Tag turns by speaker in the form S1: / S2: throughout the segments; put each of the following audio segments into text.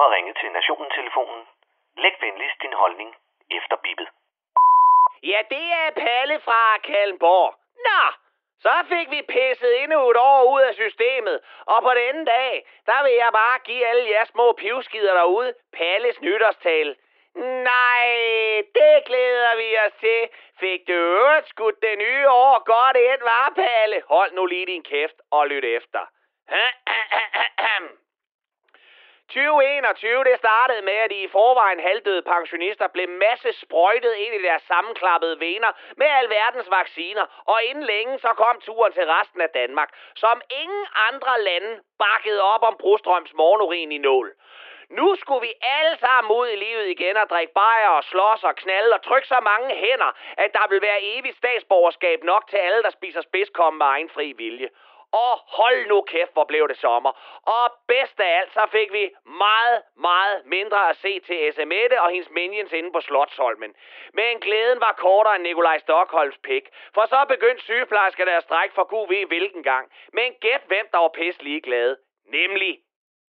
S1: har ringet til Nationen-telefonen. Læg venligst din holdning efter bippet.
S2: Ja, det er Palle fra Kalmborg. Nå, så fik vi pisset endnu et år ud af systemet. Og på denne dag, der vil jeg bare give alle jer små pivskider derude Palles nytårstale. Nej, det glæder vi os til. Fik du øvrigt skudt det nye år godt ind, var Palle? Hold nu lige din kæft og lyt efter. 2021, det startede med, at de i forvejen halvdøde pensionister blev masse sprøjtet ind i deres sammenklappede vener med alverdens vacciner, og inden længe så kom turen til resten af Danmark, som ingen andre lande bakkede op om Brostrøms morgenurin i nål. Nu skulle vi alle sammen ud i livet igen og drikke bajer og slås og knalde og trykke så mange hænder, at der vil være evigt statsborgerskab nok til alle, der spiser spidskomme med egen fri vilje. Og hold nu kæft, hvor blev det sommer. Og bedst af alt, så fik vi meget, meget mindre at se til SMette og hendes minions inde på Slotsholmen. Men glæden var kortere end Nikolaj Stockholms pik. For så begyndte sygeplejerskerne at strække for gud ved hvilken gang. Men gæt hvem, der var pisse ligeglade. Nemlig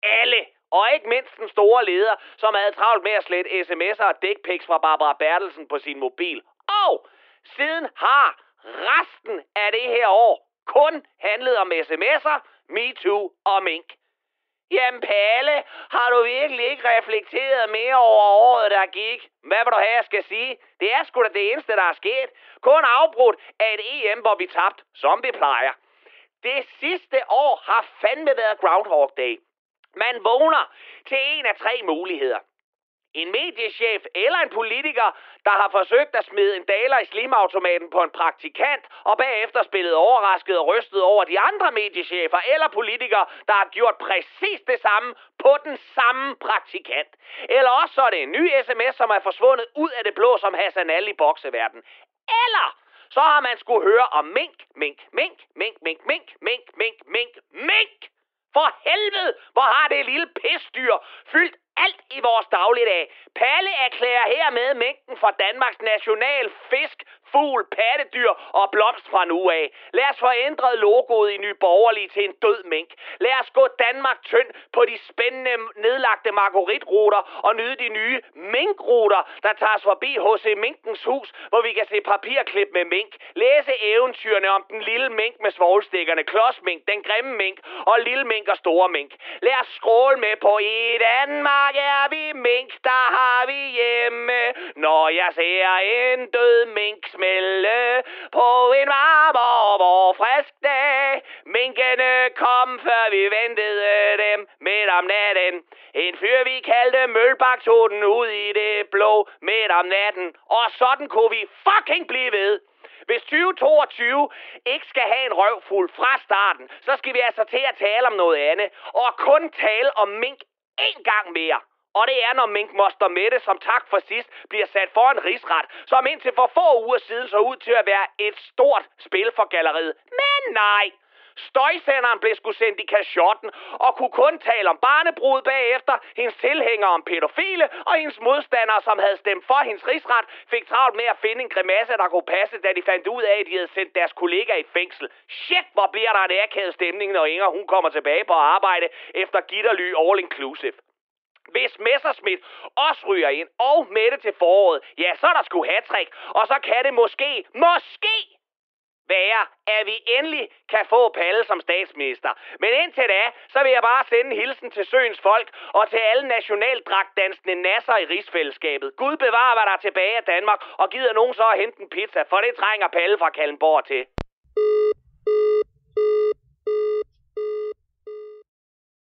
S2: alle. Og ikke mindst den store leder, som havde travlt med at slette sms'er og dickpics fra Barbara Bertelsen på sin mobil. Og siden har resten af det her år kun handlede om sms'er, MeToo og Mink. Jamen Palle, har du virkelig ikke reflekteret mere over året, der gik? Hvad vil du have, jeg skal sige? Det er sgu da det eneste, der er sket. Kun afbrudt af et EM, hvor vi tabte, som vi plejer. Det sidste år har fandme været Groundhog Day. Man vågner til en af tre muligheder. En mediechef eller en politiker, der har forsøgt at smide en daler i slimautomaten på en praktikant, og bagefter spillet overrasket og rystet over de andre mediechefer eller politikere, der har gjort præcis det samme på den samme praktikant. Eller også så er det en ny sms, som er forsvundet ud af det blå som Hassan Ali i bokseverden. Eller så har man skulle høre om mink, mink, mink, mink, mink, mink, mink, mink, mink, mink. For helvede, hvor har det lille pisdyr fyldt alt i vores dagligdag. Palle erklærer hermed mængden for Danmarks national fisk, fugl, pattedyr og blomst fra nu af. Lad os få ændret logoet i Ny Borgerlige til en død mink. Lad os gå Danmark tynd på de spændende nedlagte margaritruter og nyde de nye minkruter, der tager os forbi hos Minkens hus, hvor vi kan se papirklip med mink. Læse eventyrene om den lille mink med svoglstikkerne, klodsmink, den grimme mink og lille mink og store mink. Lad os skråle med på i Danmark er vi mink, der har. Når jeg ser en død mink smelle på en varm og vor frisk dag. Minkene kom, før vi ventede dem midt om natten. En fyr, vi kaldte Mølbak, tog den ud i det blå midt om natten. Og sådan kunne vi fucking blive ved. Hvis 2022 ikke skal have en røvfuld fra starten, så skal vi altså til at tale om noget andet. Og kun tale om mink én gang mere. Og det er, når minkmoster Mette, som tak for sidst, bliver sat for en rigsret, som indtil for få uger siden så ud til at være et stort spil for galleriet. Men nej, Støjsenderen blev skulle sendt i kashotten og kunne kun tale om barnebrud bagefter, hendes tilhængere om pædofile og hendes modstandere, som havde stemt for hendes rigsret, fik travlt med at finde en grimasse, der kunne passe, da de fandt ud af, at de havde sendt deres kollega i fængsel. Shit, hvor bliver der en akavet stemning, når Inger hun kommer tilbage på arbejde efter gitterly all inclusive. Hvis Messerschmidt også ryger ind og Mette til foråret, ja, så er der sgu hattrick. Og så kan det måske, måske være, at vi endelig kan få Palle som statsminister. Men indtil da, så vil jeg bare sende en hilsen til søens folk og til alle nationaldragtdansende nasser i rigsfællesskabet. Gud bevarer, hvad der er tilbage af Danmark, og gider nogen så at hente en pizza, for det trænger Palle fra Kallenborg til.